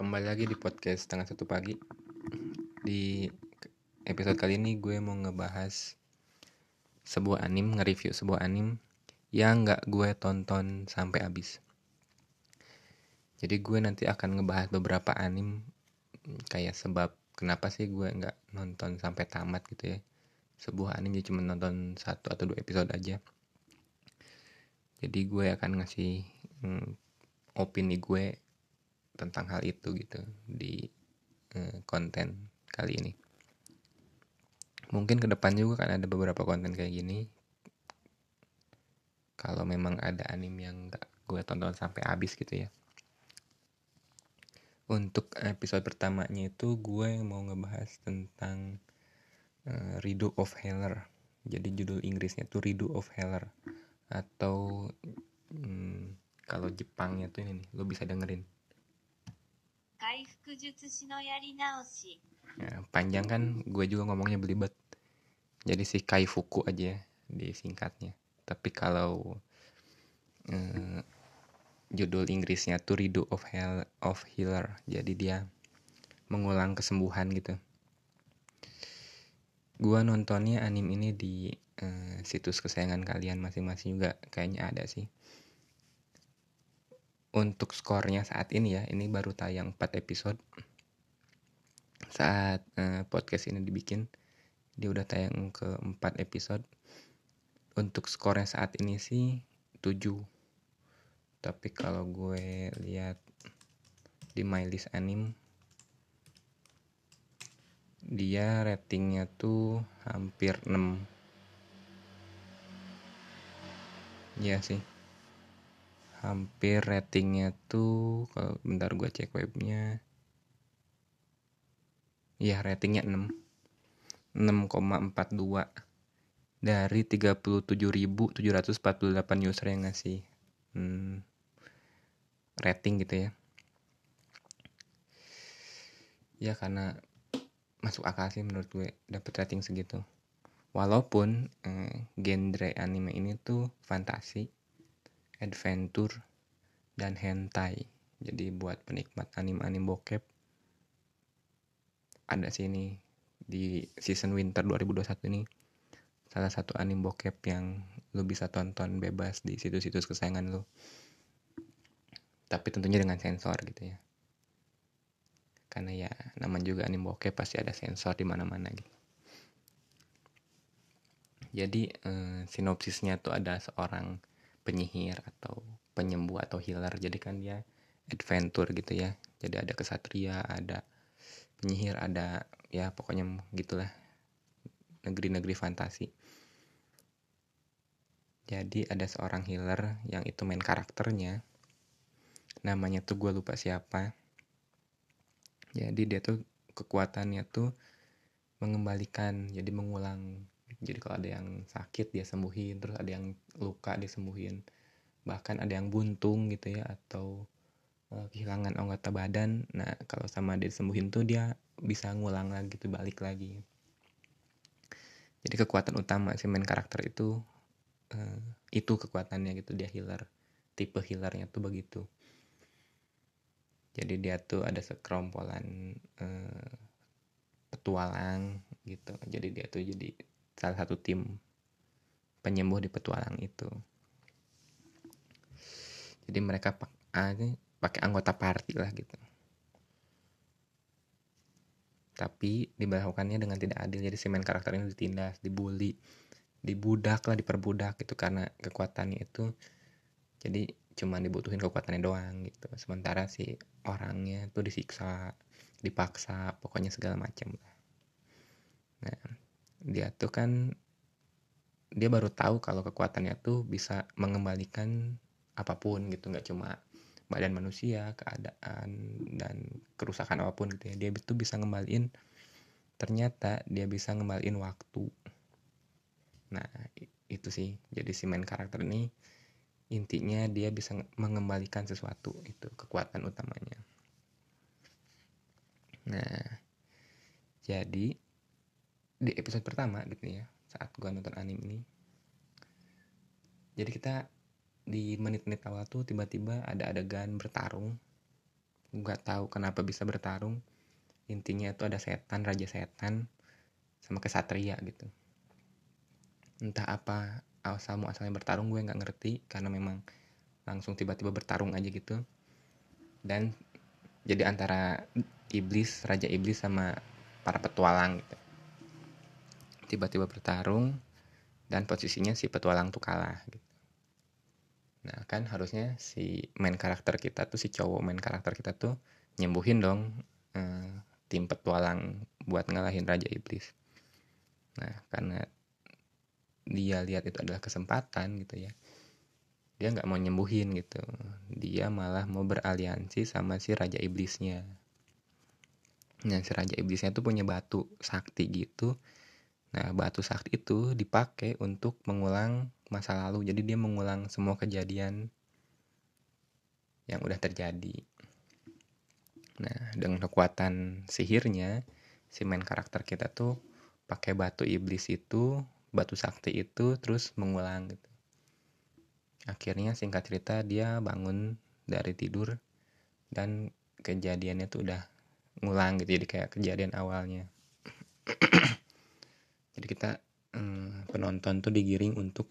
kembali lagi di podcast setengah satu pagi. Di episode kali ini gue mau ngebahas sebuah anim, nge-review sebuah anim yang gak gue tonton sampai habis. Jadi gue nanti akan ngebahas beberapa anim kayak sebab kenapa sih gue gak nonton sampai tamat gitu ya. Sebuah anim jadi cuma nonton satu atau dua episode aja. Jadi gue akan ngasih hmm, opini gue tentang hal itu gitu di uh, konten kali ini. Mungkin ke depan juga kan ada beberapa konten kayak gini. Kalau memang ada anime yang gak gue tonton sampai habis gitu ya. Untuk episode pertamanya itu gue mau ngebahas tentang uh, of Heller. Jadi judul Inggrisnya tuh Rido of Heller atau hmm, kalau Jepangnya tuh ini nih, lo bisa dengerin Ya, panjang kan gue juga ngomongnya belibet. Jadi si Kaifuku aja disingkatnya. Tapi kalau eh, judul Inggrisnya tuh Rido of Hell of Healer. Jadi dia mengulang kesembuhan gitu. Gua nontonnya anim ini di eh, situs kesayangan kalian masing-masing juga kayaknya ada sih untuk skornya saat ini ya ini baru tayang 4 episode. Saat uh, podcast ini dibikin dia udah tayang ke 4 episode. Untuk skornya saat ini sih 7 tapi kalau gue lihat di my list anime dia ratingnya tuh hampir 6 ya sih hampir ratingnya tuh kalau bentar gue cek webnya. Ya ratingnya 6 6,42 dari 37.748 user yang ngasih hmm, rating gitu ya. Ya karena masuk akal sih menurut gue dapet rating segitu. Walaupun eh, genre anime ini tuh fantasi adventure, dan hentai. Jadi buat penikmat anim-anim bokep ada sih ini di season winter 2021 ini salah satu anim bokep yang lo bisa tonton bebas di situs-situs kesayangan lo. Tapi tentunya dengan sensor gitu ya. Karena ya nama juga anim bokep pasti ada sensor di mana-mana gitu. Jadi eh, sinopsisnya tuh ada seorang penyihir atau penyembuh atau healer. Jadi kan dia adventure gitu ya. Jadi ada kesatria ada penyihir ada ya pokoknya gitulah negeri-negeri fantasi. Jadi ada seorang healer yang itu main karakternya. Namanya tuh gue lupa siapa. Jadi dia tuh kekuatannya tuh mengembalikan jadi mengulang jadi kalau ada yang sakit dia sembuhin terus ada yang luka dia sembuhin. Bahkan ada yang buntung gitu ya atau uh, kehilangan anggota badan nah kalau sama dia sembuhin tuh dia bisa ngulang lagi gitu balik lagi. Jadi kekuatan utama si main karakter itu uh, itu kekuatannya gitu dia healer tipe healernya tuh begitu. Jadi dia tuh ada sekerompolan uh, petualang gitu. Jadi dia tuh jadi salah satu tim penyembuh di petualang itu. Jadi mereka pakai anggota party lah gitu. Tapi diberlakukannya dengan tidak adil. Jadi si main karakter ini ditindas, dibully, dibudak lah, diperbudak gitu karena kekuatannya itu jadi cuma dibutuhin kekuatannya doang gitu. Sementara si orangnya tuh disiksa, dipaksa, pokoknya segala macam lah. Nah, dia tuh kan dia baru tahu kalau kekuatannya tuh bisa mengembalikan apa pun gitu. Nggak cuma badan manusia keadaan dan kerusakan apa pun gitu ya. Dia itu bisa ngembaliin ternyata dia bisa ngembaliin waktu. Nah itu sih. Jadi si main karakter ini intinya dia bisa mengembalikan sesuatu itu kekuatan utamanya. Nah jadi di episode pertama gitu ya saat gua nonton anime ini. Jadi kita di menit-menit awal tuh tiba-tiba ada adegan bertarung. Nggak tahu kenapa bisa bertarung. Intinya itu ada setan raja setan sama kesatria gitu. Entah apa asal muasalnya bertarung gue nggak ngerti karena memang langsung tiba-tiba bertarung aja gitu. Dan jadi antara iblis raja iblis sama para petualang gitu tiba-tiba bertarung dan posisinya si petualang tuh kalah gitu. Nah kan harusnya si main karakter kita tuh si cowok main karakter kita tuh nyembuhin dong eh, tim petualang buat ngalahin raja iblis. Nah karena dia lihat itu adalah kesempatan gitu ya dia nggak mau nyembuhin gitu. Dia malah mau beraliansi sama si raja iblisnya. Nah si raja iblisnya tuh punya batu sakti gitu nah batu sakti itu dipakai untuk mengulang masa lalu. Jadi dia mengulang semua kejadian yang udah terjadi. Nah dengan kekuatan sihirnya si main karakter kita tuh pakai batu iblis itu batu sakti itu terus mengulang gitu. Akhirnya singkat cerita dia bangun dari tidur dan kejadiannya tuh udah ngulang gitu. Jadi kayak kejadian awalnya jadi kita hmm, penonton tuh digiring untuk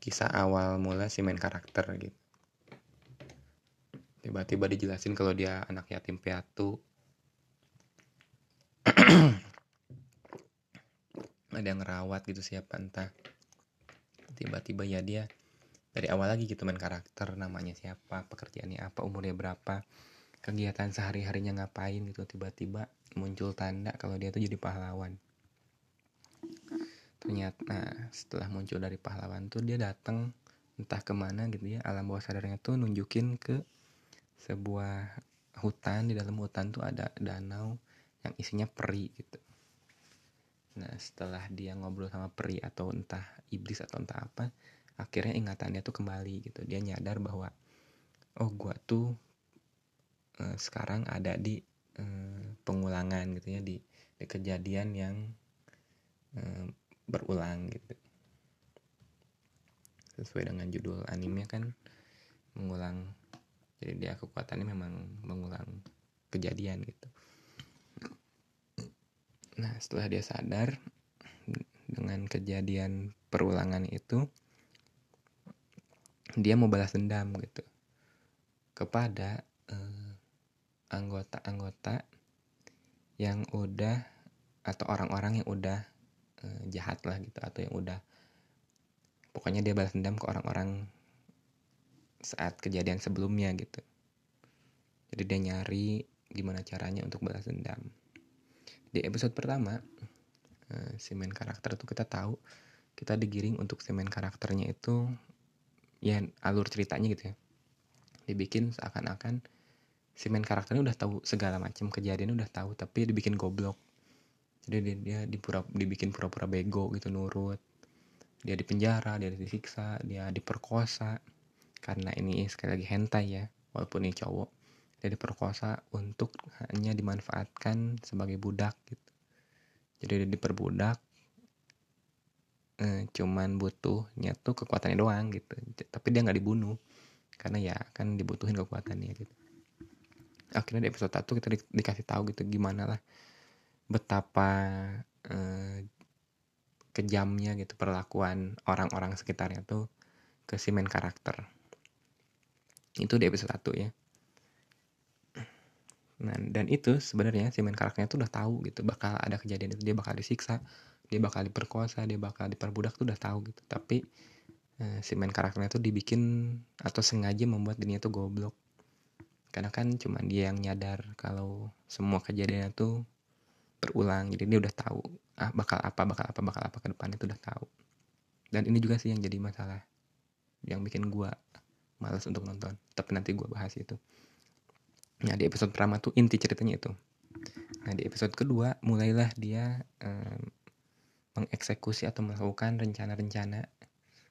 kisah awal mula si main karakter gitu. Tiba-tiba dijelasin kalau dia anak yatim piatu. Ada yang ngerawat gitu siapa entah. Tiba-tiba ya dia dari awal lagi gitu main karakter namanya siapa pekerjaannya apa umurnya berapa kegiatan sehari-harinya ngapain gitu. Tiba-tiba muncul tanda kalau dia tuh jadi pahlawan ternyata nah, setelah muncul dari pahlawan tuh dia datang entah ke mana gitu ya alam bawah sadarnya tuh nunjukin ke sebuah hutan di dalam hutan tuh ada danau yang isinya peri gitu. Nah setelah dia ngobrol sama peri atau entah iblis atau entah apa akhirnya ingatannya tuh kembali gitu. Dia nyadar bahwa oh gua tuh uh, sekarang ada di uh, pengulangan gitu ya di, di kejadian yang uh, berulang gitu. Sesuai dengan judul anime kan mengulang. Jadi dia kekuatannya memang mengulang kejadian gitu. Nah setelah dia sadar dengan kejadian perulangan itu dia mau balas dendam gitu kepada anggota-anggota eh, yang udah atau orang-orang yang udah uh, jahat lah gitu atau yang udah pokoknya dia balas dendam ke orang-orang saat kejadian sebelumnya gitu. Jadi dia nyari gimana caranya untuk balas dendam. Di episode pertama uh, si main karakter tuh kita tahu kita digiring untuk si main karakternya itu ya alur ceritanya gitu ya. Dibikin seakan-akan si main karakternya udah tahu segala macam kejadian udah tahu tapi dibikin goblok jadi dia, dia dipura, dibikin pura-pura bego gitu nurut. Dia dipenjara dia disiksa dia diperkosa. Karena ini sekali lagi hentai ya walaupun ini cowok. Dia diperkosa untuk hanya dimanfaatkan sebagai budak gitu. Jadi dia diperbudak eh, cuman butuhnya tuh kekuatannya doang gitu. Tapi dia nggak dibunuh karena ya kan dibutuhin kekuatannya gitu. Akhirnya di episode 1 kita di, dikasih tahu gitu gimana lah betapa eh, kejamnya gitu perlakuan orang-orang sekitarnya tuh ke si main karakter. Itu di episode 1 ya. Nah dan itu sebenarnya si main karakternya tuh udah tahu gitu bakal ada kejadian itu dia bakal disiksa dia bakal diperkosa dia bakal diperbudak tuh udah tahu gitu. Tapi eh, si main karakternya tuh dibikin atau sengaja membuat dirinya tuh goblok. Karena kan cuma dia yang nyadar kalau semua kejadiannya tuh berulang. Jadi dia udah tahu ah bakal apa bakal apa bakal apa ke depan itu udah tahu. Dan ini juga sih yang jadi masalah yang bikin gua malas untuk nonton. Tapi nanti gua bahas itu. Nah di episode pertama tuh inti ceritanya itu. Nah di episode kedua mulailah dia um, mengeksekusi atau melakukan rencana-rencana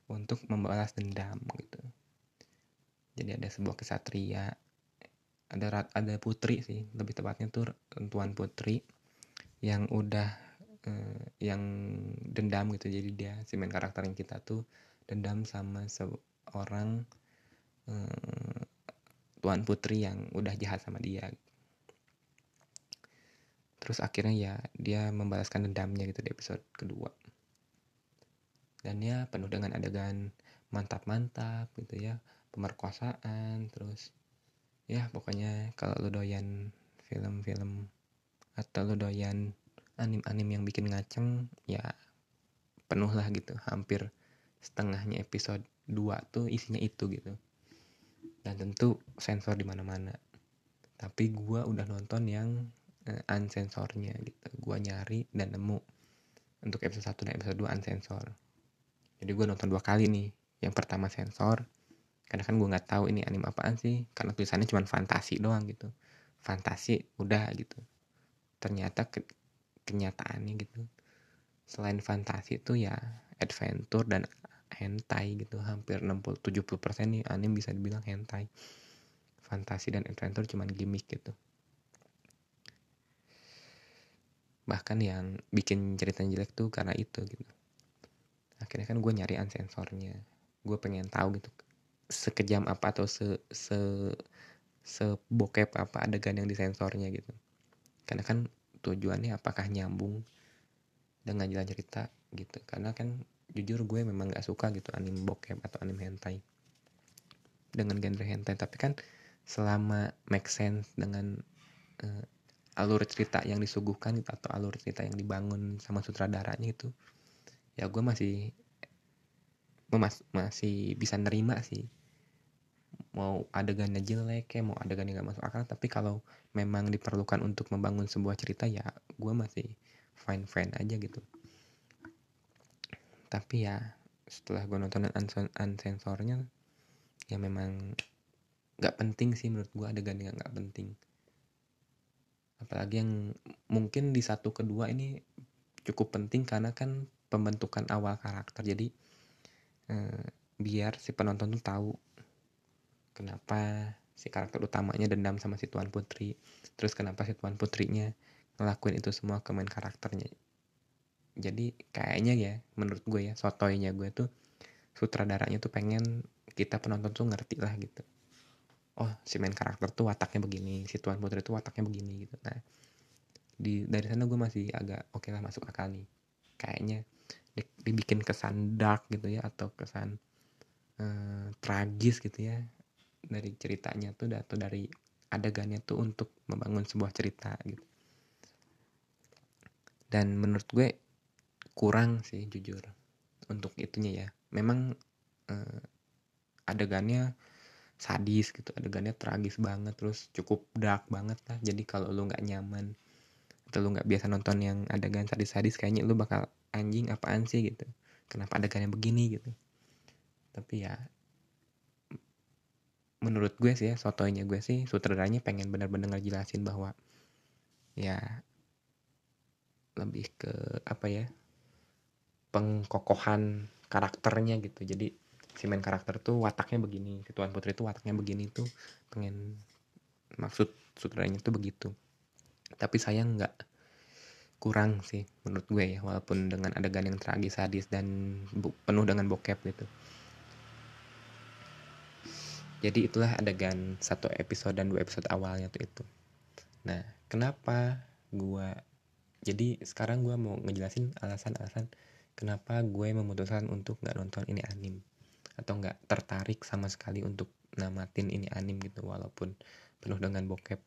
untuk membalas dendam gitu. Jadi ada sebuah kesatria ada ada putri sih lebih tepatnya tuh tuan putri yang udah uh, yang dendam gitu. Jadi dia si main karakter yang kita tuh dendam sama seorang uh, tuan putri yang udah jahat sama dia. Terus akhirnya ya dia membalaskan dendamnya gitu di episode kedua. Dan ya penuh dengan adegan mantap-mantap gitu ya. Pemerkosaan terus ya pokoknya kalau lo doyan film-film atau lo doyan anim-anim yang bikin ngaceng ya penuh lah gitu. Hampir setengahnya episode 2 tuh isinya itu gitu. Dan tentu sensor di mana-mana. Tapi gua udah nonton yang uh, unsensornya gitu. Gua nyari dan nemu. Untuk episode 1 dan episode 2 unsensor. Jadi gua nonton dua kali nih. Yang pertama sensor. Karena kan gue nggak tahu ini anime apaan sih. Karena tulisannya cuma fantasi doang gitu. Fantasi udah gitu ternyata ke, kenyataannya gitu. Selain fantasi itu ya adventure dan hentai gitu. Hampir 60 70% nih anime bisa dibilang hentai. Fantasi dan adventure cuman gimmick gitu. Bahkan yang bikin cerita jelek tuh karena itu gitu. Akhirnya kan gue nyari unsensornya gue pengen tahu gitu sekejam apa atau se se sebokep apa adegan yang disensornya gitu karena kan tujuannya apakah nyambung dengan jalan cerita gitu. Karena kan jujur gue memang gak suka gitu anime bokep atau anime hentai. Dengan genre hentai. Tapi kan selama make sense dengan uh, alur cerita yang disuguhkan gitu, atau alur cerita yang dibangun sama sutradaranya itu ya gue masih mas masih bisa nerima sih mau adegannya jelek kayak mau adegan yang gak masuk akal tapi kalau memang diperlukan untuk membangun sebuah cerita ya gue masih fine fine aja gitu. Tapi ya setelah gue nonton unsensornya ya memang nggak penting sih menurut gue adegan yang nggak penting. Apalagi yang mungkin di satu kedua ini cukup penting karena kan pembentukan awal karakter. Jadi eh, biar si penonton tuh tahu kenapa si karakter utamanya dendam sama si tuan putri? Terus kenapa si tuan putrinya ngelakuin itu semua ke main karakternya? Jadi kayaknya ya menurut gue ya sotoynya gue tuh sutradaranya tuh pengen kita penonton tuh ngerti lah gitu. Oh si main karakter tuh wataknya begini si tuan putri tuh wataknya begini gitu. Nah di dari sana gue masih agak oke okay lah masuk akal nih. Kayaknya dibikin kesan dark gitu ya atau kesan uh, tragis gitu ya dari ceritanya tuh atau dari adegannya tuh untuk membangun sebuah cerita gitu. Dan menurut gue kurang sih jujur untuk itunya ya. Memang eh, adegannya sadis gitu adegannya tragis banget terus cukup dark banget lah. Jadi kalau lu nggak nyaman atau lu nggak biasa nonton yang adegan sadis-sadis kayaknya lu bakal anjing apaan sih? gitu. Kenapa adegannya begini? gitu. Tapi ya menurut gue sih ya sotonya gue sih sutradaranya pengen benar-benar ngejelasin bahwa ya lebih ke apa ya pengkokohan karakternya gitu. Jadi si main karakter tuh wataknya begini si tuan putri tuh wataknya begini tuh pengen maksud sutradaranya tuh begitu. Tapi sayang nggak kurang sih menurut gue ya walaupun dengan adegan yang tragis sadis dan penuh dengan bokep gitu jadi itulah adegan satu episode dan dua episode awalnya tuh itu. Nah kenapa gua jadi sekarang gua mau ngejelasin alasan-alasan kenapa gue memutuskan untuk nggak nonton ini anim atau nggak tertarik sama sekali untuk namatin ini anim gitu walaupun penuh dengan bokep.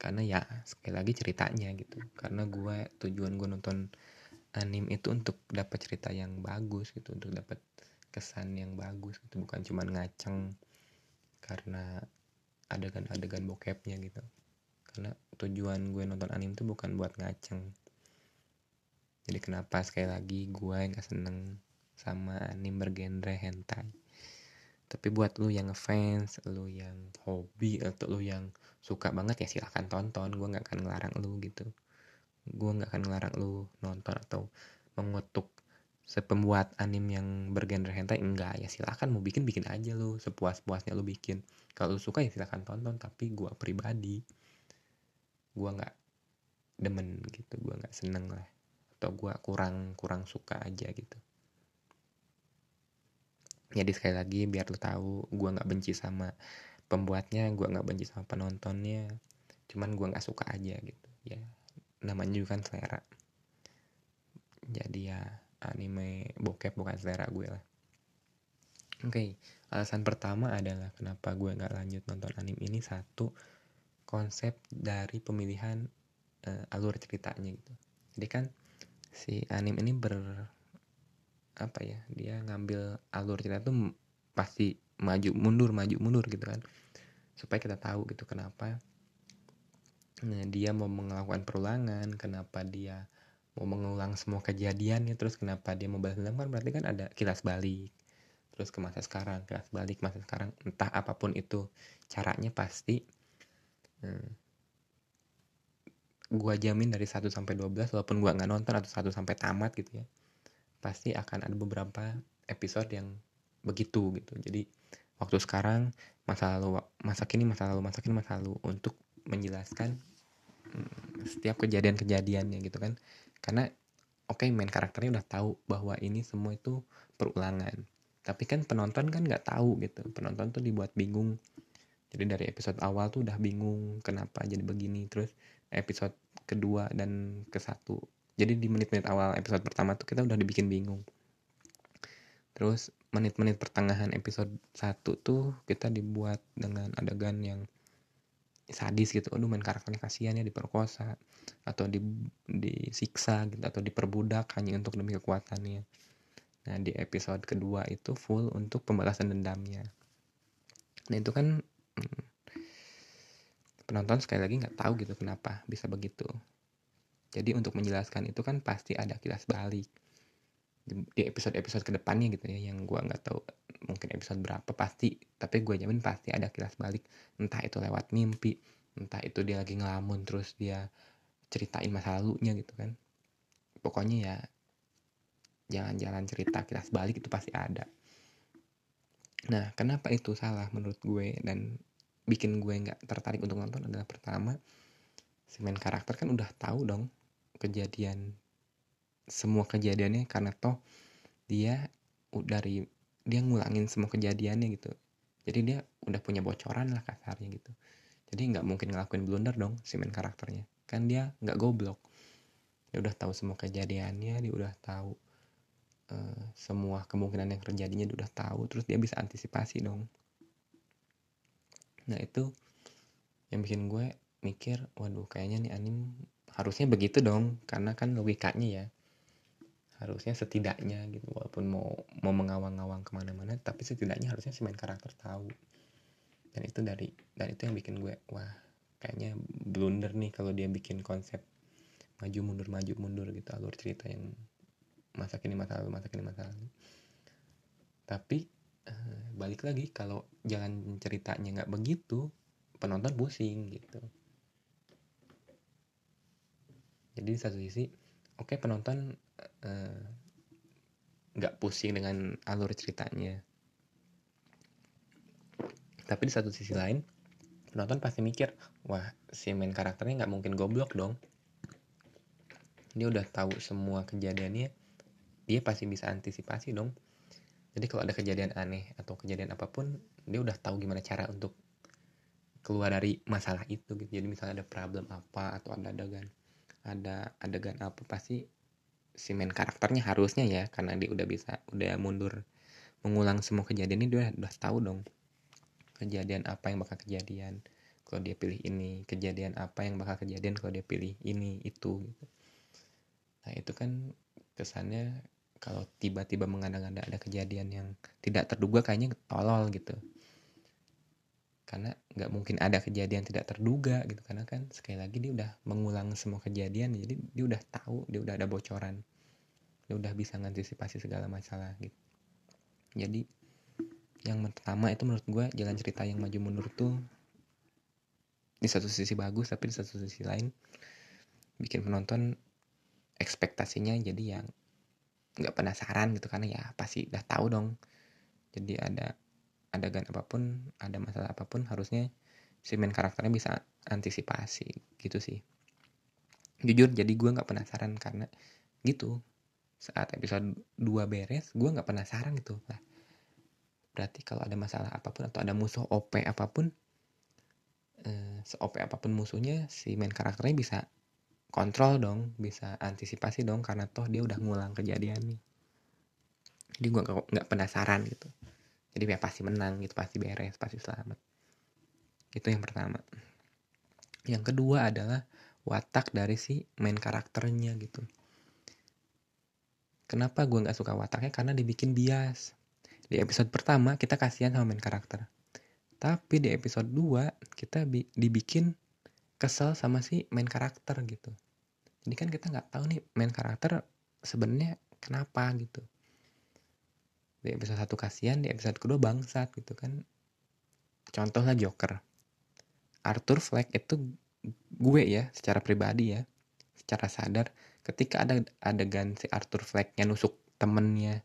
Karena ya sekali lagi ceritanya gitu. Karena gue tujuan gue nonton anim itu untuk dapat cerita yang bagus gitu untuk dapat kesan yang bagus gitu. Bukan cuman ngaceng karena adegan-adegan bokepnya gitu. Karena tujuan gue nonton anime tuh bukan buat ngaceng. Jadi kenapa sekali lagi gue yang gak seneng sama anime bergenre hentai? Tapi buat lu yang ngefans lu yang hobi atau lu yang suka banget ya silahkan tonton. Gue nggak akan ngelarang lu gitu. Gue nggak akan ngelarang lu nonton atau mengutuk sepembuat anim yang bergenre hentai enggak. Ya silakan mau bikin bikin aja lo. Sepuas-puasnya lo bikin. Kalau lo suka ya silakan tonton. Tapi gua pribadi gua nggak demen gitu. Gua nggak seneng lah. Atau gua kurang kurang suka aja gitu. Jadi sekali lagi biar lu tahu gue nggak benci sama pembuatnya gue nggak benci sama penontonnya. Cuman gue nggak suka aja gitu. Ya namanya juga kan selera. Jadi ya anime bokep bukan selera gue lah. Oke okay, alasan pertama adalah kenapa gue nggak lanjut nonton anime ini. Satu konsep dari pemilihan uh, alur ceritanya gitu. Jadi kan si anime ini ber apa ya dia ngambil alur cerita tuh pasti maju mundur maju mundur gitu kan. Supaya kita tahu gitu kenapa nah, dia mau melakukan perulangan kenapa dia mau mengulang semua kejadiannya terus kenapa dia mau balas dendam kan berarti kan ada kilas balik. Terus ke masa sekarang kilas balik masa sekarang entah apa pun itu caranya pasti hmm, gua jamin dari 1 sampai 12 walaupun gua nggak nonton atau 1 sampai tamat gitu ya pasti akan ada beberapa episode yang begitu gitu. Jadi waktu sekarang masa lalu masa kini masa lalu masa kini masa lalu untuk menjelaskan hmm, setiap kejadian-kejadiannya gitu kan karena oke okay, main karakternya udah tahu bahwa ini semua itu perulangan. Tapi kan penonton kan nggak tahu gitu. Penonton tuh dibuat bingung. Jadi dari episode awal tuh udah bingung kenapa jadi begini. Terus episode kedua dan ke satu jadi di menit-menit awal episode pertama tuh kita udah dibikin bingung. Terus menit-menit pertengahan episode 1 tuh kita dibuat dengan adegan yang sadis gitu. Aduh main karakternya kasihan ya diperkosa. Atau di disiksa gitu atau diperbudak hanya untuk demi kekuatannya. Nah di episode kedua itu full untuk pembalasan dendamnya. Nah itu kan hmm, penonton sekali lagi nggak tahu gitu kenapa bisa begitu. Jadi untuk menjelaskan itu kan pasti ada kilas balik. Di episode-episode ke depannya gitu ya yang gue nggak tahu mungkin episode berapa pasti tapi gue jamin pasti ada kilas balik. Entah itu lewat mimpi entah itu dia lagi ngelamun terus dia ceritain masa lalunya gitu kan. Pokoknya ya jangan jalan cerita kilas balik itu pasti ada. Nah kenapa itu salah menurut gue dan bikin gue nggak tertarik untuk nonton adalah pertama si main karakter kan udah tahu dong kejadian semua kejadiannya karena toh dia dari dia ngulangin semua kejadiannya gitu. Jadi dia udah punya bocoran lah kasarnya gitu. Jadi nggak mungkin ngelakuin blunder dong si main karakternya. Kan dia nggak goblok. Dia udah tahu semua kejadiannya dia udah tahu uh, semua kemungkinan yang terjadinya dia udah tahu. Terus dia bisa antisipasi dong. Nah itu yang bikin gue mikir waduh kayaknya nih anim harusnya begitu dong. Karena kan logikanya ya harusnya setidaknya gitu walaupun mau mau mengawang-awang ke mana-mana tapi setidaknya harusnya si main karakter tahu. Dan itu dari dan itu yang bikin gue wah kayaknya blunder nih kalau dia bikin konsep maju mundur maju mundur gitu alur cerita yang masa kini masa lalu masa kini masa lalu. Tapi eh, balik lagi kalau jalan ceritanya nggak begitu penonton pusing gitu. Jadi di satu sisi oke okay, penonton nggak uh, pusing dengan alur ceritanya. Tapi di satu sisi lain penonton pasti mikir wah si main karakternya nggak mungkin goblok dong. Dia udah tahu semua kejadiannya dia pasti bisa antisipasi dong. Jadi kalau ada kejadian aneh atau kejadian apa pun dia udah tahu gimana cara untuk keluar dari masalah itu gitu. Jadi misalnya ada problem apa atau ada adegan ada adegan apa pasti si main karakternya harusnya ya karena dia udah bisa udah mundur mengulang semua kejadian ini dia udah tahu dong kejadian apa yang bakal kejadian kalau dia pilih ini kejadian apa yang bakal kejadian kalau dia pilih ini itu gitu. Nah itu kan kesannya kalau tiba-tiba mengada-ngada ada kejadian yang tidak terduga kayaknya tolol gitu karena nggak mungkin ada kejadian tidak terduga gitu. Karena kan sekali lagi dia udah mengulang semua kejadian jadi dia udah tahu dia udah ada bocoran. Dia udah bisa mengantisipasi segala masalah gitu. Jadi yang pertama itu menurut gue jalan cerita yang maju mundur tuh di satu sisi bagus tapi di satu sisi lain bikin penonton ekspektasinya jadi yang nggak penasaran gitu. Karena ya pasti udah tahu dong. Jadi ada adegan apa pun ada masalah apa pun harusnya si main karakternya bisa antisipasi gitu sih. Jujur jadi gue nggak penasaran karena gitu saat episode 2 beres gue nggak penasaran gitu. Lah berarti kalau ada masalah apa pun atau ada musuh OP apa pun eh, se-OP apa pun musuhnya si main karakternya bisa kontrol dong bisa antisipasi dong karena toh dia udah ngulang kejadian nih. Jadi gue nggak penasaran gitu jadi ya pasti menang gitu pasti beres pasti selamat. Itu yang pertama. Yang kedua adalah watak dari si main karakternya gitu. Kenapa gue nggak suka wataknya? Karena dibikin bias. Di episode pertama kita kasihan sama main karakter. Tapi di episode 2 kita bi dibikin kesel sama si main karakter gitu. Jadi kan kita nggak tahu nih main karakter sebenarnya kenapa gitu di episode satu kasihan di episode kedua bangsat gitu kan. Contohnya Joker. Arthur Fleck itu gue ya secara pribadi ya secara sadar ketika ada adegan si Arthur Flecknya nusuk temennya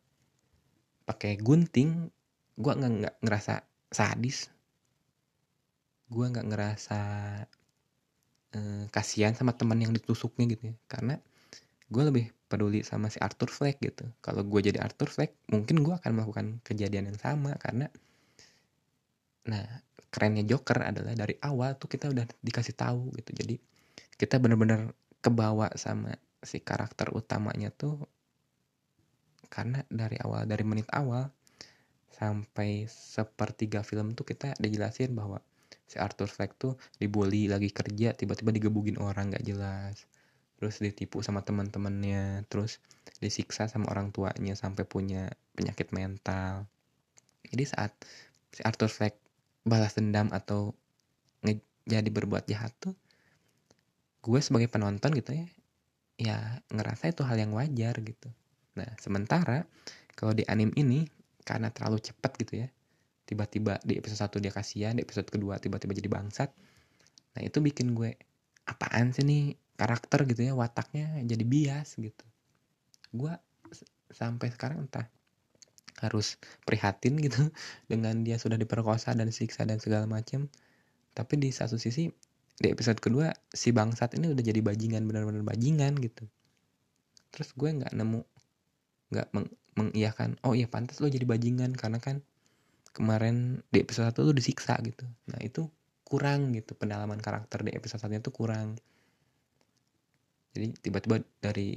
pakai gunting gue nggak ngerasa sadis. Gue nggak ngerasa eh, kasihan sama teman yang ditusuknya gitu ya. Karena gue lebih peduli sama si Arthur Fleck gitu. Kalau gue jadi Arthur Fleck mungkin gue akan melakukan kejadian yang sama karena nah kerennya Joker adalah dari awal tuh kita udah dikasih tahu gitu. Jadi kita bener-bener kebawa sama si karakter utamanya tuh karena dari awal dari menit awal sampai sepertiga film tuh kita dijelasin bahwa si Arthur Fleck tuh dibully lagi kerja tiba-tiba digebugin orang gak jelas terus ditipu sama teman-temannya terus disiksa sama orang tuanya sampai punya penyakit mental. Jadi saat si Arthur Fleck balas dendam atau jadi berbuat jahat tuh gue sebagai penonton gitu ya ya ngerasa itu hal yang wajar gitu. Nah sementara kalau di anime ini karena terlalu cepat gitu ya tiba-tiba di episode 1 dia kasihan di episode kedua tiba-tiba jadi bangsat nah itu bikin gue apaan sih nih karakter gitu ya wataknya jadi bias gitu. Gue sampai sekarang entah harus prihatin gitu dengan dia sudah diperkosa dan siksa dan segala macam tapi di satu sisi di episode kedua si bangsat ini udah jadi bajingan benar-benar bajingan gitu. Terus gue nggak nemu nggak meng mengiyakan oh iya pantas lo jadi bajingan karena kan kemarin di episode satu lo disiksa gitu. Nah itu kurang gitu pendalaman karakter di episode satunya tuh kurang jadi tiba-tiba dari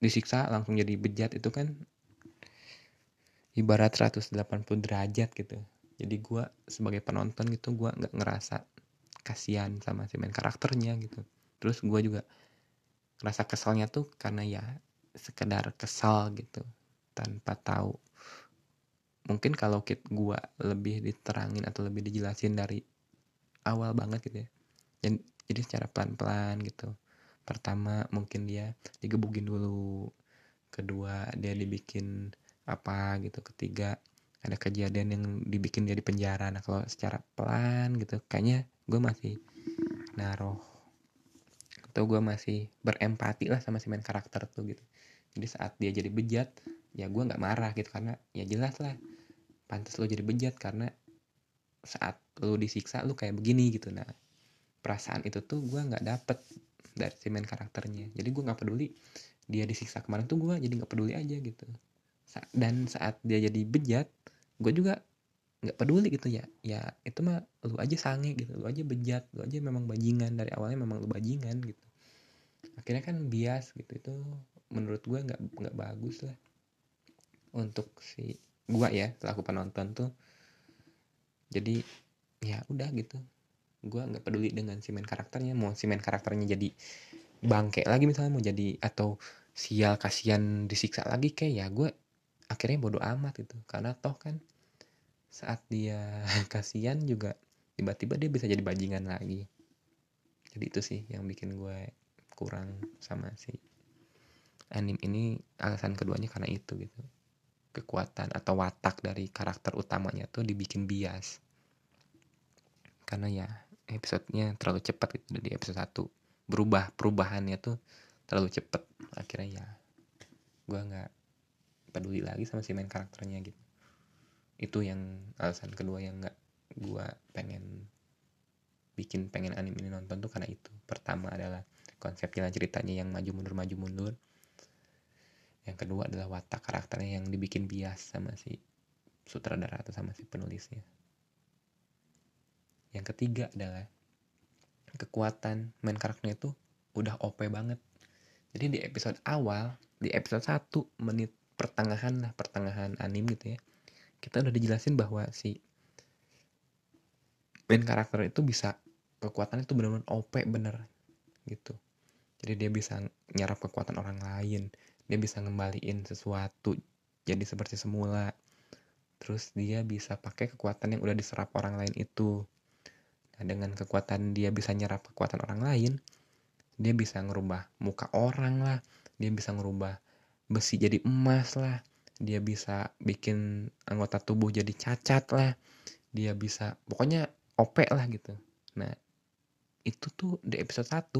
disiksa langsung jadi bejat itu kan ibarat 180 derajat gitu. Jadi gue sebagai penonton gitu gue nggak ngerasa kasihan sama si main karakternya gitu. Terus gue juga rasa keselnya tuh karena ya sekedar kesal gitu tanpa tahu. Mungkin kalau kit gue lebih diterangin atau lebih dijelasin dari awal banget gitu ya. Jadi secara pelan-pelan gitu pertama mungkin dia digebukin dulu kedua dia dibikin apa gitu ketiga ada kejadian yang dibikin dia di penjara. Nah kalau secara pelan gitu kayaknya gue masih naruh atau gue masih berempati lah sama si main karakter tuh gitu. Jadi saat dia jadi bejat ya gue nggak marah gitu karena ya jelas lah pantas lo jadi bejat karena saat lo disiksa lo kayak begini gitu. Nah perasaan itu tuh gue nggak dapet dari si main karakternya. Jadi gue nggak peduli dia disiksa kemarin tuh gue jadi nggak peduli aja gitu. Dan saat dia jadi bejat gue juga nggak peduli gitu ya. Ya itu mah lu aja sange gitu lu aja bejat lu aja memang bajingan. Dari awalnya memang lu bajingan gitu. Akhirnya kan bias gitu itu menurut gue nggak nggak bagus lah. Untuk si gue ya selaku penonton tuh. Jadi ya udah gitu gue nggak peduli dengan si main karakternya mau si main karakternya jadi bangke lagi misalnya mau jadi atau sial kasihan disiksa lagi kayak ya gue akhirnya bodoh amat itu karena toh kan saat dia kasihan juga tiba-tiba dia bisa jadi bajingan lagi. Jadi itu sih yang bikin gue kurang sama si anime ini alasan keduanya karena itu gitu. Kekuatan atau watak dari karakter utamanya tuh dibikin bias. Karena ya episodenya terlalu cepat gitu di episode 1 berubah perubahannya tuh terlalu cepet akhirnya ya gue nggak peduli lagi sama si main karakternya gitu. Itu yang alasan kedua yang nggak gue pengen bikin pengen anime ini nonton tuh karena itu. Pertama adalah konsep jalan ceritanya yang maju mundur maju mundur. Yang kedua adalah watak karakternya yang dibikin bias sama si sutradara atau sama si penulisnya yang ketiga adalah kekuatan main karakternya itu udah OP banget. Jadi di episode awal di episode 1 menit pertengahan lah pertengahan anim gitu ya kita udah dijelasin bahwa si main karakter itu bisa kekuatan itu benar-benar OP bener gitu. Jadi dia bisa nyerap kekuatan orang lain dia bisa ngembaliin sesuatu jadi seperti semula. Terus dia bisa pakai kekuatan yang udah diserap orang lain itu nah dengan kekuatan dia bisa nyerap kekuatan orang lain dia bisa ngerubah muka orang lah dia bisa ngerubah besi jadi emas lah dia bisa bikin anggota tubuh jadi cacat lah dia bisa pokoknya OP lah gitu. Nah itu tuh di episode 1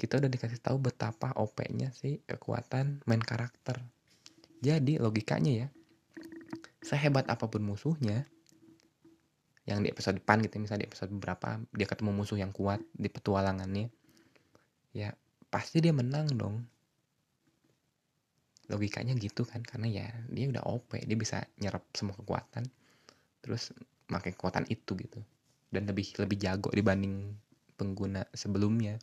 kita udah dikasih tahu betapa OP-nya sih kekuatan main karakter. Jadi logikanya ya sehebat apa pun musuhnya yang di episode depan gitu misalnya di episode berapa dia ketemu musuh yang kuat di petualangannya. Ya pasti dia menang dong. Logikanya gitu kan karena ya dia udah OP dia bisa nyerap semua kekuatan terus pakai kekuatan itu gitu. Dan lebih lebih jago dibanding pengguna sebelumnya.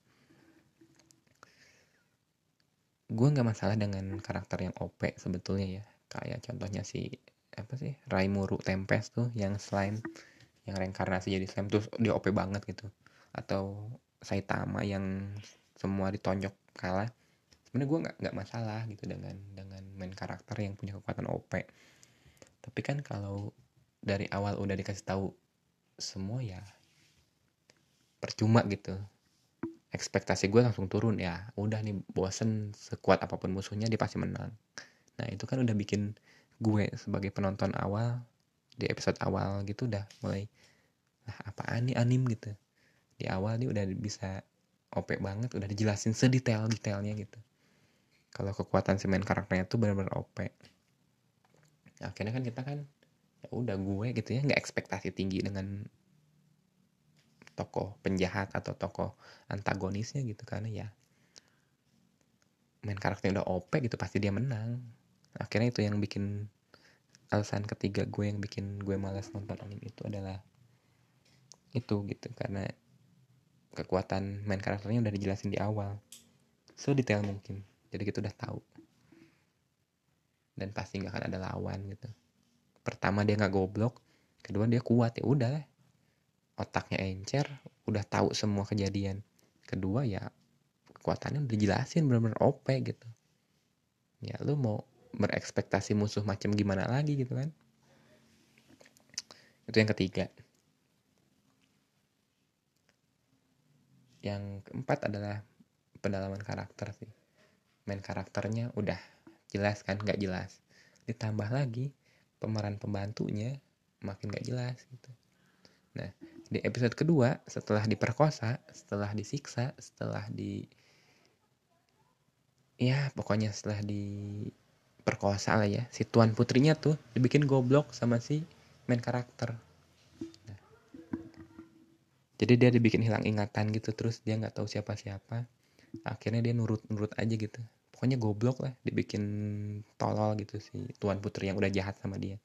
Gue nggak masalah dengan karakter yang OP sebetulnya ya. Kayak contohnya si apa sih Raimuru Tempest tuh yang slime yang reinkarnasi jadi slime terus dia OP banget gitu. Atau Saitama yang semua ditonjok kalah. Sebenarnya gue nggak nggak masalah gitu dengan dengan main karakter yang punya kekuatan OP tapi kan kalau dari awal udah dikasih tahu semua ya percuma gitu. Ekspektasi gue langsung turun ya udah nih bosen sekuat apa pun musuhnya dia pasti menang. Nah itu kan udah bikin gue sebagai penonton awal di episode awal gitu udah mulai lah apaan nih anim? gitu. Di awal dia udah bisa OP banget udah dijelasin sedetail detailnya gitu. Kalau kekuatan si main karakternya tuh benar-benar OP akhirnya kan kita kan ya udah gue gitu ya nggak ekspektasi tinggi dengan tokoh penjahat atau tokoh antagonisnya gitu karena ya. Main karakternya udah OP gitu pasti dia menang. Akhirnya itu yang bikin alasan ketiga gue yang bikin gue malas nonton anime itu adalah itu gitu karena kekuatan main karakternya udah dijelasin di awal. Sedetail mungkin jadi kita udah tahu. Dan pasti nggak akan ada lawan gitu. Pertama dia nggak goblok kedua dia kuat ya udah lah. Otaknya encer udah tahu semua kejadian. Kedua ya kekuatannya udah dijelasin bener-bener OP gitu. Ya lu mau berekspektasi musuh macam gimana lagi gitu kan. Itu yang ketiga. Yang keempat adalah pendalaman karakter sih. Main karakternya udah jelas kan nggak jelas. Ditambah lagi pemeran pembantunya makin gak jelas gitu. Nah di episode kedua setelah diperkosa setelah disiksa setelah di ya pokoknya setelah diperkosa lah ya. Si tuan putrinya tuh dibikin goblok sama si main karakter. Jadi dia dibikin hilang ingatan gitu terus dia nggak tahu siapa siapa akhirnya dia nurut nurut aja gitu. Pokoknya goblok lah dibikin tolol gitu si tuan putri yang udah jahat sama dia.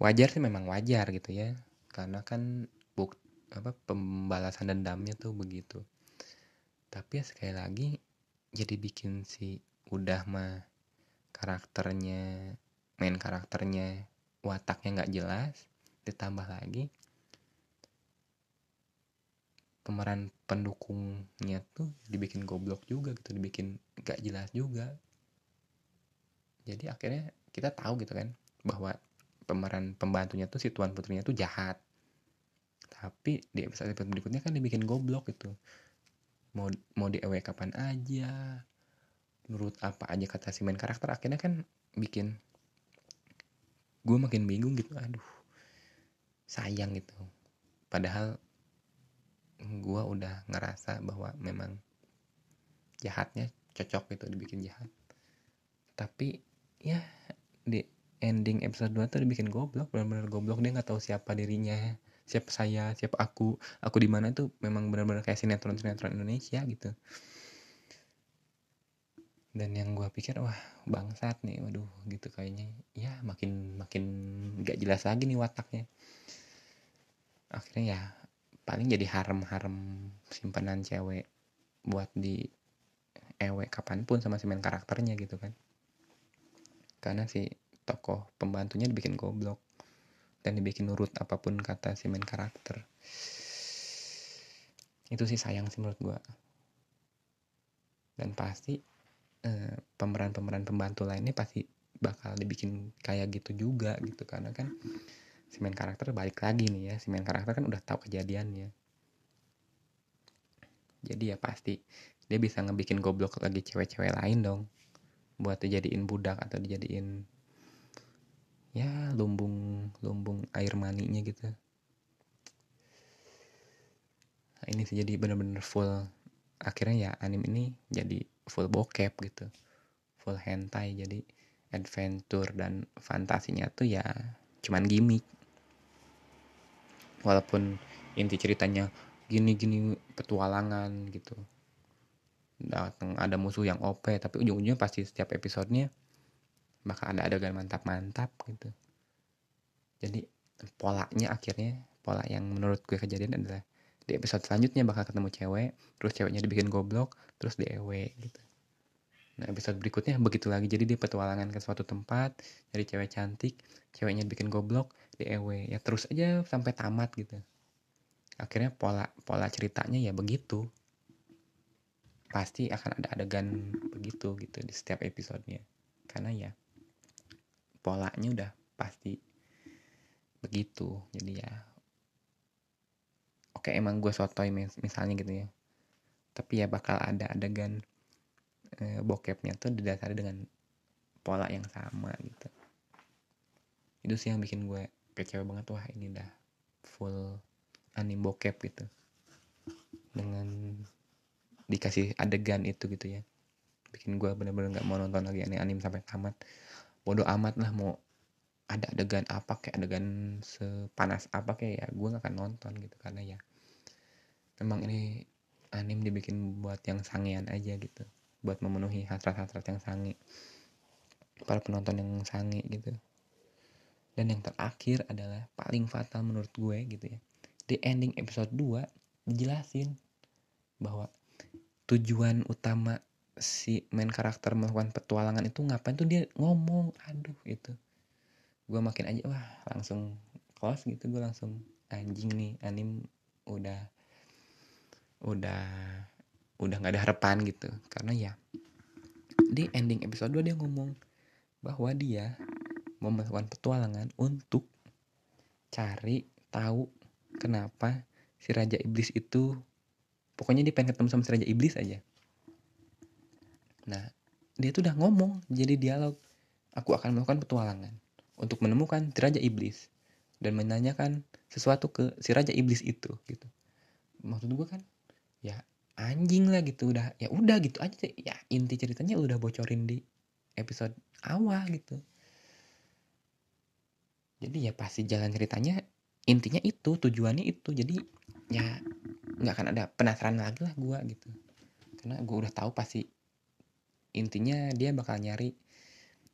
Wajar sih memang wajar gitu ya. Karena kan buk apa pembalasan dendamnya tuh begitu. Tapi ya sekali lagi jadi bikin si udah mah karakternya main karakternya wataknya nggak jelas ditambah lagi pemeran pendukungnya tuh dibikin goblok juga gitu dibikin gak jelas juga. Jadi akhirnya kita tahu gitu kan bahwa pemeran pembantunya tuh si tuan putrinya tuh jahat. Tapi di episode berikutnya kan dibikin goblok gitu. Mau mau di kapan aja menurut apa aja kata si main karakter akhirnya kan bikin gue makin bingung gitu aduh sayang gitu. Padahal gue udah ngerasa bahwa memang jahatnya cocok gitu dibikin jahat. Tapi ya di ending episode 2 tuh dibikin goblok benar-benar goblok. Dia nggak tahu siapa dirinya siapa saya siapa aku aku di mana tuh memang benar-benar kayak sinetron sinetron Indonesia gitu dan yang gue pikir wah bangsat nih waduh gitu kayaknya. Ya makin makin gak jelas lagi nih wataknya. Akhirnya ya paling jadi harem-harem simpanan cewek buat di ewe kapan pun sama si karakternya gitu kan. Karena si tokoh pembantunya dibikin goblok dan dibikin nurut apa pun kata si karakter. Itu sih sayang sih menurut gue dan pasti eh, pemeran-pemeran pembantu lainnya pasti bakal dibikin kayak gitu juga gitu. Karena kan si main karakter balik lagi nih ya. Si main karakter kan udah tahu kejadiannya. Jadi ya pasti dia bisa ngebikin goblok lagi cewek-cewek lain dong. Buat dijadiin budak atau dijadiin ya lumbung lumbung air maninya gitu. Nah, ini sih jadi bener-bener full. Akhirnya ya anime ini jadi full bokep gitu. Full hentai jadi adventure dan fantasinya tuh ya cuman gimmick. Walaupun inti ceritanya gini-gini petualangan gitu. Datang ada musuh yang OP tapi ujung-ujungnya pasti setiap episodenya bakal ada adegan mantap-mantap gitu. Jadi polanya akhirnya pola yang menurut gue kejadian adalah di episode selanjutnya bakal ketemu cewek terus ceweknya dibikin goblok terus di ewe gitu. Nah episode berikutnya begitu lagi. Jadi dia petualangan ke suatu tempat dari cewek cantik ceweknya bikin goblok di ewe ya terus aja sampai tamat gitu. Akhirnya pola pola ceritanya ya begitu. Pasti akan ada adegan begitu gitu di setiap episodenya. Karena ya polanya udah pasti begitu. Jadi ya oke emang gue sotoy misalnya gitu ya tapi ya bakal ada adegan e, bokepnya tuh didasari dengan pola yang sama gitu. Itu sih yang bikin gue kecewa banget wah ini udah full anime bokep gitu. Dengan dikasih adegan itu gitu ya. Bikin gue bener-bener nggak mau nonton lagi anime, anime sampai tamat. Bodoh amat lah mau ada adegan apa kayak adegan sepanas apa kayak ya gue gak akan nonton gitu. Karena ya memang ini anime dibikin buat yang sangean aja gitu. Buat memenuhi hasrat-hasrat yang sange. Para penonton yang sange gitu. Dan yang terakhir adalah paling fatal menurut gue gitu ya. Di ending episode 2 dijelasin bahwa tujuan utama si main karakter melakukan petualangan itu ngapain tuh dia ngomong aduh itu gue makin aja wah langsung close gitu. Gue langsung anjing nih anim udah udah udah nggak ada harapan gitu. Karena ya di ending episode 2 dia ngomong bahwa dia mau melakukan petualangan untuk cari tahu kenapa si raja iblis itu pokoknya dia pengen ketemu sama si raja iblis aja. Nah dia tuh udah ngomong jadi dialog aku akan melakukan petualangan untuk menemukan si raja iblis dan menanyakan sesuatu ke si raja iblis itu gitu. Maksud gue kan ya anjing lah gitu udah ya udah gitu aja ya inti ceritanya udah bocorin di episode awal gitu. Jadi ya pasti jalan ceritanya intinya itu tujuannya itu. Jadi ya nggak akan ada penasaran lagi lah gue gitu. Karena gue udah tahu pasti intinya dia bakal nyari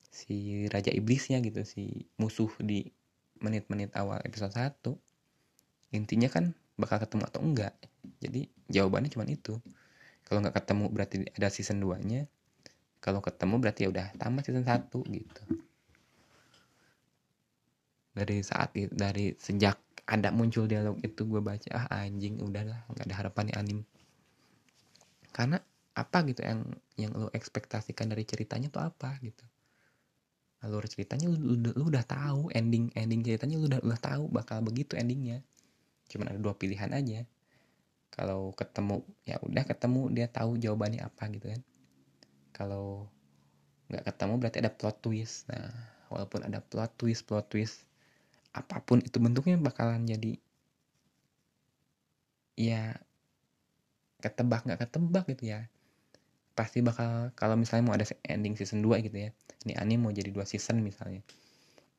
si raja iblisnya gitu si musuh di menit-menit awal episode 1 intinya kan bakal ketemu atau enggak. Jadi jawabannya cuma itu. Kalau nggak ketemu berarti ada season 2 nya kalau ketemu berarti ya udah tamat season 1 gitu. Dari saat itu dari sejak ada muncul dialog itu gue baca ah anjing udahlah nggak ada harapan nih anim karena apa gitu yang yang lo ekspektasikan dari ceritanya tuh apa gitu. Alur ceritanya lu, lu, lu udah tahu ending ending ceritanya lu udah udah tahu bakal begitu endingnya. Cuman ada dua pilihan aja kalau ketemu ya udah ketemu dia tahu jawabannya apa gitu kan. Kalau nggak ketemu berarti ada plot twist. Nah walaupun ada plot twist plot twist apa pun itu bentuknya bakalan jadi ya ketebak nggak ketebak gitu ya. Pasti bakal kalau misalnya mau ada ending season 2 gitu ya. Ini anime mau jadi dua season misalnya.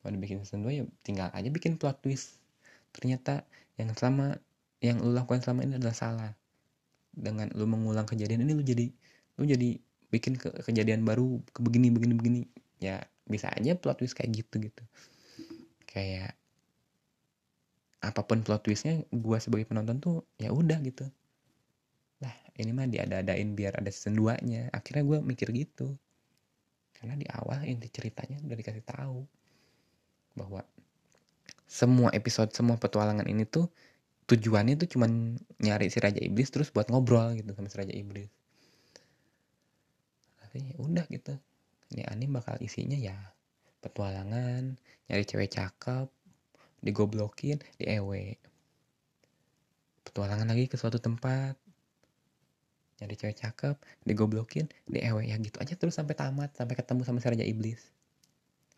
Mau dibikin season 2 ya tinggal aja bikin plot twist. Ternyata yang selama yang lu lakukan selama ini adalah salah. Dengan lu mengulang kejadian ini lu jadi lu jadi bikin ke kejadian baru ke begini begini begini. Ya bisa aja plot twist kayak gitu gitu. Kayak apa pun plot twistnya gue sebagai penonton tuh ya udah gitu. Lah ini mah diada-adain biar ada season 2 nya akhirnya gue mikir gitu. Karena di awal inti ceritanya udah dikasih tahu bahwa semua episode semua petualangan ini tuh tujuannya tuh cuman nyari si Raja Iblis terus buat ngobrol gitu sama si Raja Iblis. Tapi ya udah gitu. Ini anime bakal isinya ya petualangan nyari cewek cakep digoblokin di ewe petualangan lagi ke suatu tempat nyari cewek cakep digoblokin di ewe ya gitu aja terus sampai tamat sampai ketemu sama si Raja Iblis.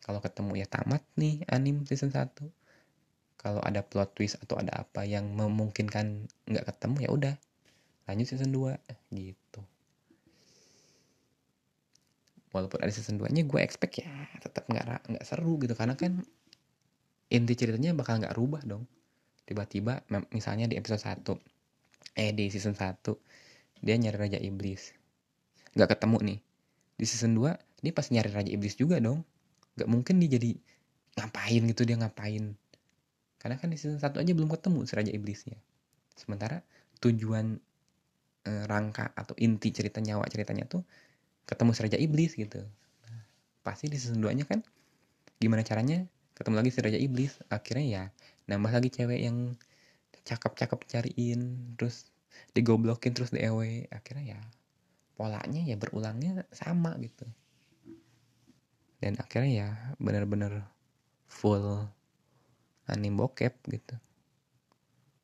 Kalau ketemu ya tamat nih anim season 1 kalau ada plot twist atau ada apa yang memungkinkan nggak ketemu ya udah lanjut season 2 gitu. Walaupun ada season 2 nya gue expect ya tetap nggak nggak seru gitu. Karena kan inti ceritanya bakal nggak rubah dong. Tiba-tiba misalnya di episode 1 eh di season 1 dia nyari raja iblis. Nggak ketemu nih. Di season 2 dia pas nyari raja iblis juga dong. Nggak mungkin dia jadi ngapain gitu dia ngapain karena kan di season 1 aja belum ketemu si raja iblisnya. Sementara tujuan e, rangka atau inti cerita nyawa ceritanya tuh ketemu si raja iblis gitu. Nah, pasti di season 2 nya kan gimana caranya ketemu lagi si raja iblis. Akhirnya ya nambah lagi cewek yang cakep-cakep cariin terus digoblokin terus di EW akhirnya ya polanya ya berulangnya sama gitu. Dan akhirnya ya bener-bener full anime bokep gitu.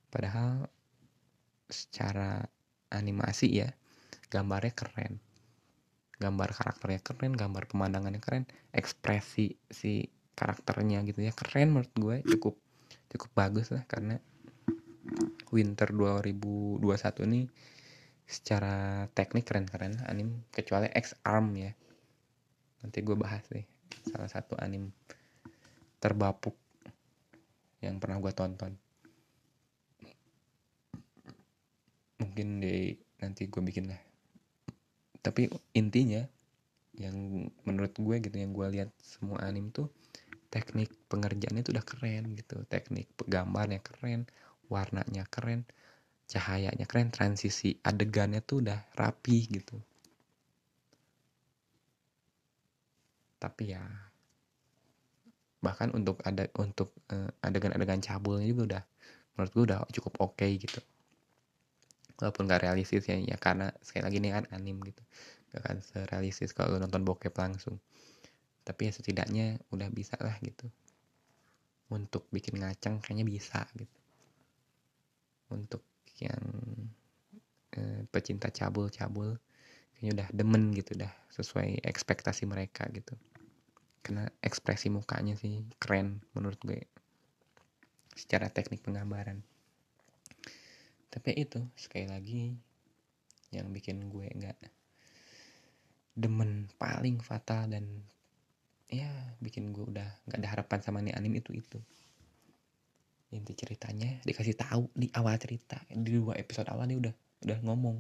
Padahal secara animasi ya gambarnya keren. Gambar karakternya keren gambar pemandangannya keren ekspresi si karakternya gitu ya keren menurut gue cukup cukup bagus lah karena Winter 2021 ini secara teknik keren-keren anim kecuali X Arm ya. Nanti gue bahas deh salah satu anim terbapuk yang pernah gue tonton. Mungkin di nanti gue bikin lah. Tapi intinya yang menurut gue gitu yang gue lihat semua anim tuh teknik pengerjaannya itu udah keren gitu. Teknik gambarnya keren warnanya keren cahayanya keren transisi adegannya tuh udah rapi gitu. Tapi ya bahkan untuk ada untuk uh, adegan-adegan cabulnya juga udah menurut gue udah cukup oke okay gitu. Walaupun gak realistis ya ya karena sekali lagi ini kan anim gitu. Gak akan serealistis kalau nonton bokep langsung. Tapi ya setidaknya udah bisa lah gitu. Untuk bikin ngaceng kayaknya bisa gitu. Untuk yang eh, pecinta cabul-cabul kayaknya udah demen gitu udah sesuai ekspektasi mereka gitu karena ekspresi mukanya sih keren menurut gue. Secara teknik penggambaran. Tapi itu sekali lagi yang bikin gue nggak demen paling fatal dan ya bikin gue udah nggak ada harapan sama nih anime itu itu. Inti ceritanya dikasih tahu di awal cerita. Di dua episode awal nih udah udah ngomong.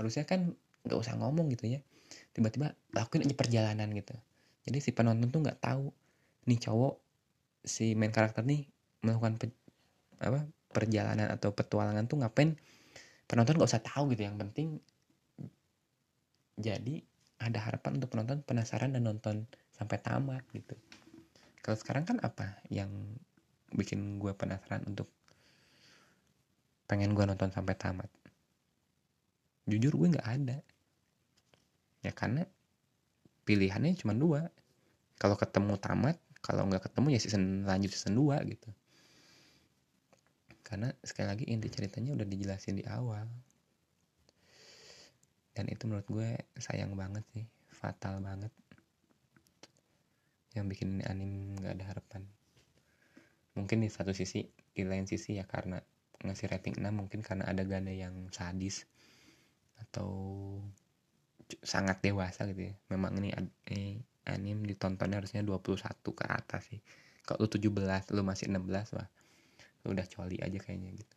Harusnya kan nggak usah ngomong gitu ya. Tiba-tiba lakuin aja perjalanan gitu jadi si penonton tuh nggak tahu nih cowok si main karakter nih melakukan pe, apa perjalanan atau petualangan tuh ngapain? Penonton nggak usah tahu gitu yang penting jadi ada harapan untuk penonton penasaran dan nonton sampai tamat gitu. Kalau sekarang kan apa yang bikin gue penasaran untuk pengen gue nonton sampai tamat? Jujur gue nggak ada. Ya karena pilihannya cuma dua. Kalau ketemu tamat kalau nggak ketemu ya season lanjut season 2 gitu. Karena sekali lagi inti ceritanya udah dijelasin di awal. Dan itu menurut gue sayang banget sih fatal banget. Yang bikin anim nggak ada harapan. Mungkin di satu sisi di lain sisi ya karena ngasih rating 6 mungkin karena ada ganda yang sadis atau sangat dewasa gitu ya. Memang ini eh, anim ditontonnya harusnya 21 ke atas sih. Kalau lu 17 lu masih 16 wah lu udah coli aja kayaknya gitu.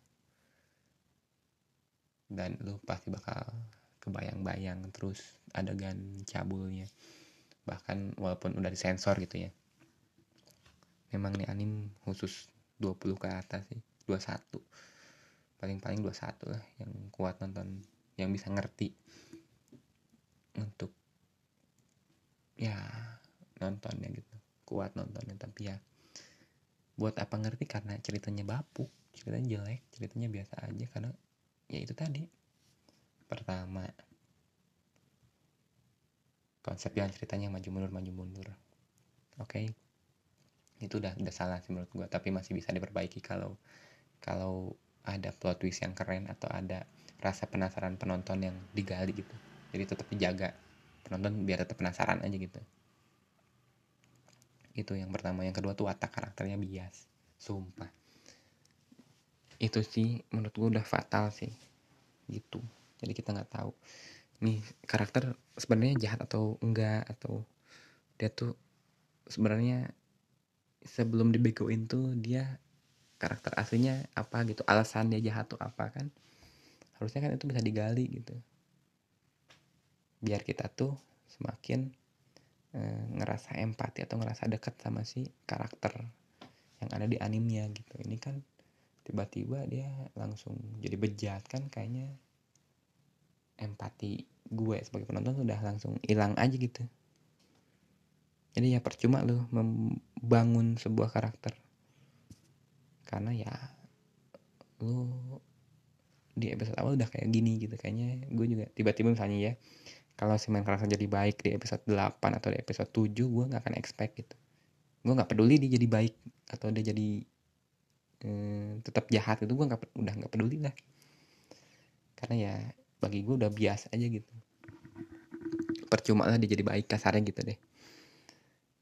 Dan lu pasti bakal kebayang-bayang terus adegan cabulnya. Bahkan walaupun udah disensor gitu ya. Memang nih anim khusus 20 ke atas sih 21 paling-paling 21 lah yang kuat nonton yang bisa ngerti untuk ya nontonnya gitu. Kuat nontonnya. Tapi ya buat apa ngerti? Karena ceritanya bapuk ceritanya jelek. Ceritanya biasa aja. Karena ya itu tadi. Pertama konsep jalan ceritanya maju mundur maju mundur. Oke? Okay? itu udah udah salah sih menurut gue tapi masih bisa diperbaiki kalau kalau ada plot twist yang keren atau ada rasa penasaran penonton yang digali gitu jadi tetap dijaga penonton biar tetap penasaran aja gitu. Itu yang pertama. Yang kedua tuh watak karakternya bias. Sumpah. Itu sih menurut gue udah fatal sih. Gitu. Jadi kita nggak tahu. Nih karakter sebenarnya jahat atau enggak atau dia tuh sebenarnya sebelum dibegoin tuh dia karakter aslinya apa gitu. Alasan dia jahat tuh apa kan? Harusnya kan itu bisa digali gitu biar kita tuh semakin e, ngerasa empati atau ngerasa dekat sama si karakter yang ada di animnya gitu. Ini kan tiba-tiba dia langsung jadi bejat kan kayaknya. Empati gue sebagai penonton sudah langsung hilang aja gitu. Jadi ya percuma loh membangun sebuah karakter. Karena ya lu di episode awal udah kayak gini gitu. Kayaknya gue juga tiba-tiba misalnya ya kalau si karakter jadi baik di episode 8 atau di episode 7 gue nggak akan expect gitu. Gue nggak peduli dia jadi baik atau dia jadi eh, tetap jahat itu gue nggak udah nggak peduli lah. Karena ya bagi gue udah biasa aja gitu. Percuma lah dia jadi baik kasarnya gitu deh.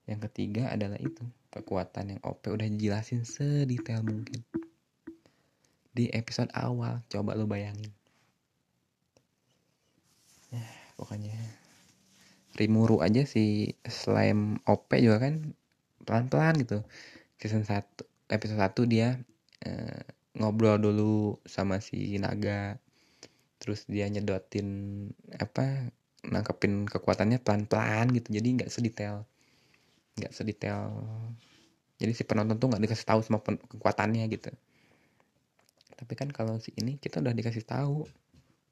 Yang ketiga adalah itu kekuatan yang OP udah dijelasin sedetail mungkin. Di episode awal coba lo bayangin. Ya pokoknya Rimuru aja si slime OP juga kan pelan-pelan gitu. Season 1 episode 1 dia eh, ngobrol dulu sama si naga. Terus dia nyedotin apa nangkepin kekuatannya pelan-pelan gitu. Jadi nggak sedetail nggak sedetail. Jadi si penonton tuh nggak dikasih tahu semua kekuatannya gitu. Tapi kan kalau si ini kita udah dikasih tahu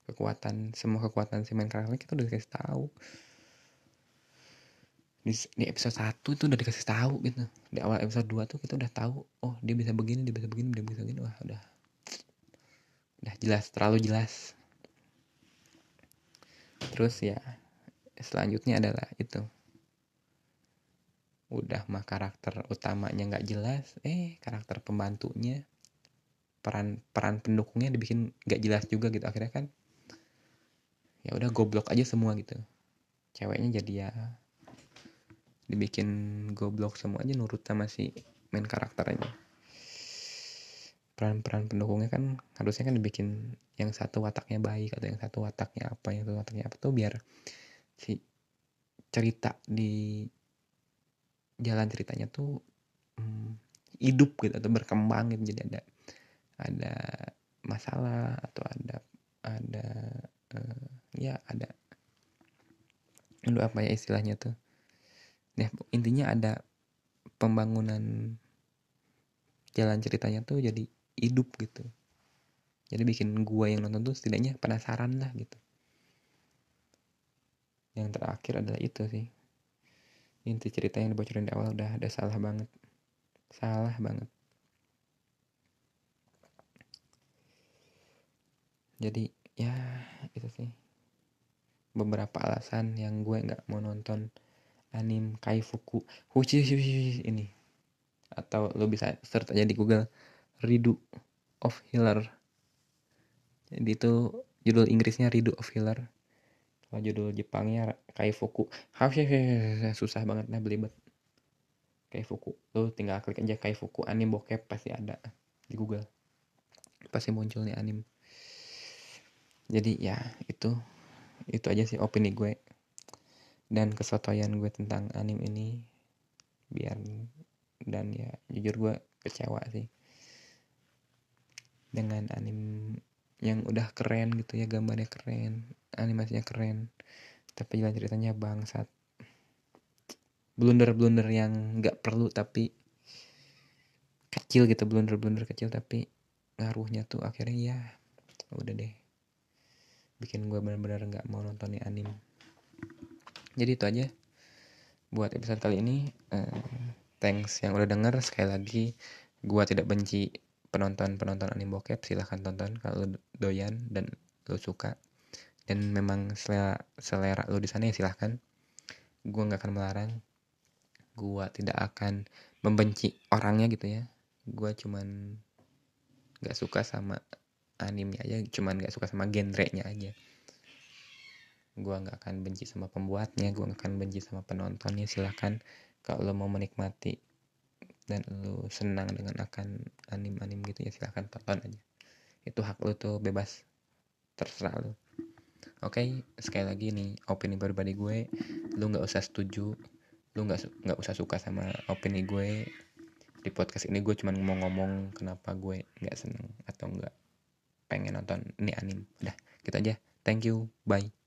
kekuatan semua kekuatan si main karakter kita udah dikasih tahu. Di, di episode 1 itu udah dikasih tahu gitu. Di awal episode 2 tuh kita udah tahu oh dia bisa begini dia bisa begini dia bisa begini. Wah udah. Udah jelas terlalu jelas. Terus ya selanjutnya adalah itu. Udah mah karakter utamanya nggak jelas eh karakter pembantunya peran peran pendukungnya dibikin nggak jelas juga gitu. Akhirnya kan ya udah goblok aja semua gitu. Ceweknya jadi ya dibikin goblok semua aja nurut sama si main karakternya peran-peran pendukungnya kan harusnya kan dibikin yang satu wataknya baik atau yang satu wataknya apa yang satu wataknya apa tuh biar si cerita di jalan ceritanya tuh hmm, hidup gitu atau berkembang gitu. Jadi ada ada masalah atau ada ada uh, ya ada. Aduh apa ya istilahnya tuh? Nah intinya ada pembangunan jalan ceritanya tuh jadi hidup gitu. Jadi bikin gua yang nonton tuh setidaknya penasaran lah gitu. Yang terakhir adalah itu sih. Inti cerita yang dibocorin di awal udah ada salah banget. Salah banget. Jadi ya itu sih. Beberapa alasan yang gue nggak mau nonton anim kaifuku. Huchi ini. Atau lo bisa search aja di Google Ridu of Healer. Jadi itu judul Inggrisnya Ridu of Healer. Kalau judul Jepangnya Kaifuku. Susah banget nah belibet Kaifuku. Lo tinggal klik aja Kaifuku. Anim bokep pasti ada di Google. Pasti muncul nih anim jadi ya itu itu aja sih opini gue dan kesotoyan gue tentang anim ini biar dan ya jujur gue kecewa sih dengan anim yang udah keren gitu ya gambarnya keren animasinya keren tapi jalan ceritanya bangsat. Blunder-blunder yang nggak perlu tapi kecil gitu blunder-blunder kecil tapi ngaruhnya tuh akhirnya ya udah deh bikin gue benar-benar nggak mau nonton anim jadi itu aja buat episode kali ini. Uh, thanks yang udah denger. Sekali lagi gue tidak benci penonton penonton anim bokep. Silahkan tonton kalau doyan dan lo suka. Dan memang selera selera lo di sana ya silahkan. Gue nggak akan melarang. Gue tidak akan membenci orangnya gitu ya. Gue cuman nggak suka sama animnya aja cuman nggak suka sama genrenya aja. Gue nggak akan benci sama pembuatnya gue nggak akan benci sama penontonnya silahkan kalau lo mau menikmati dan lo senang dengan akan anim-anim gitu ya silahkan tonton aja. Itu hak lo tuh bebas. Terserah lo. Oke okay, sekali lagi nih opini pribadi gue lo nggak usah setuju lo nggak nggak usah suka sama opini gue. Di podcast ini gue cuma ngomong-ngomong kenapa gue nggak seneng atau nggak pengen nonton ini anim udah gitu aja. Thank you. Bye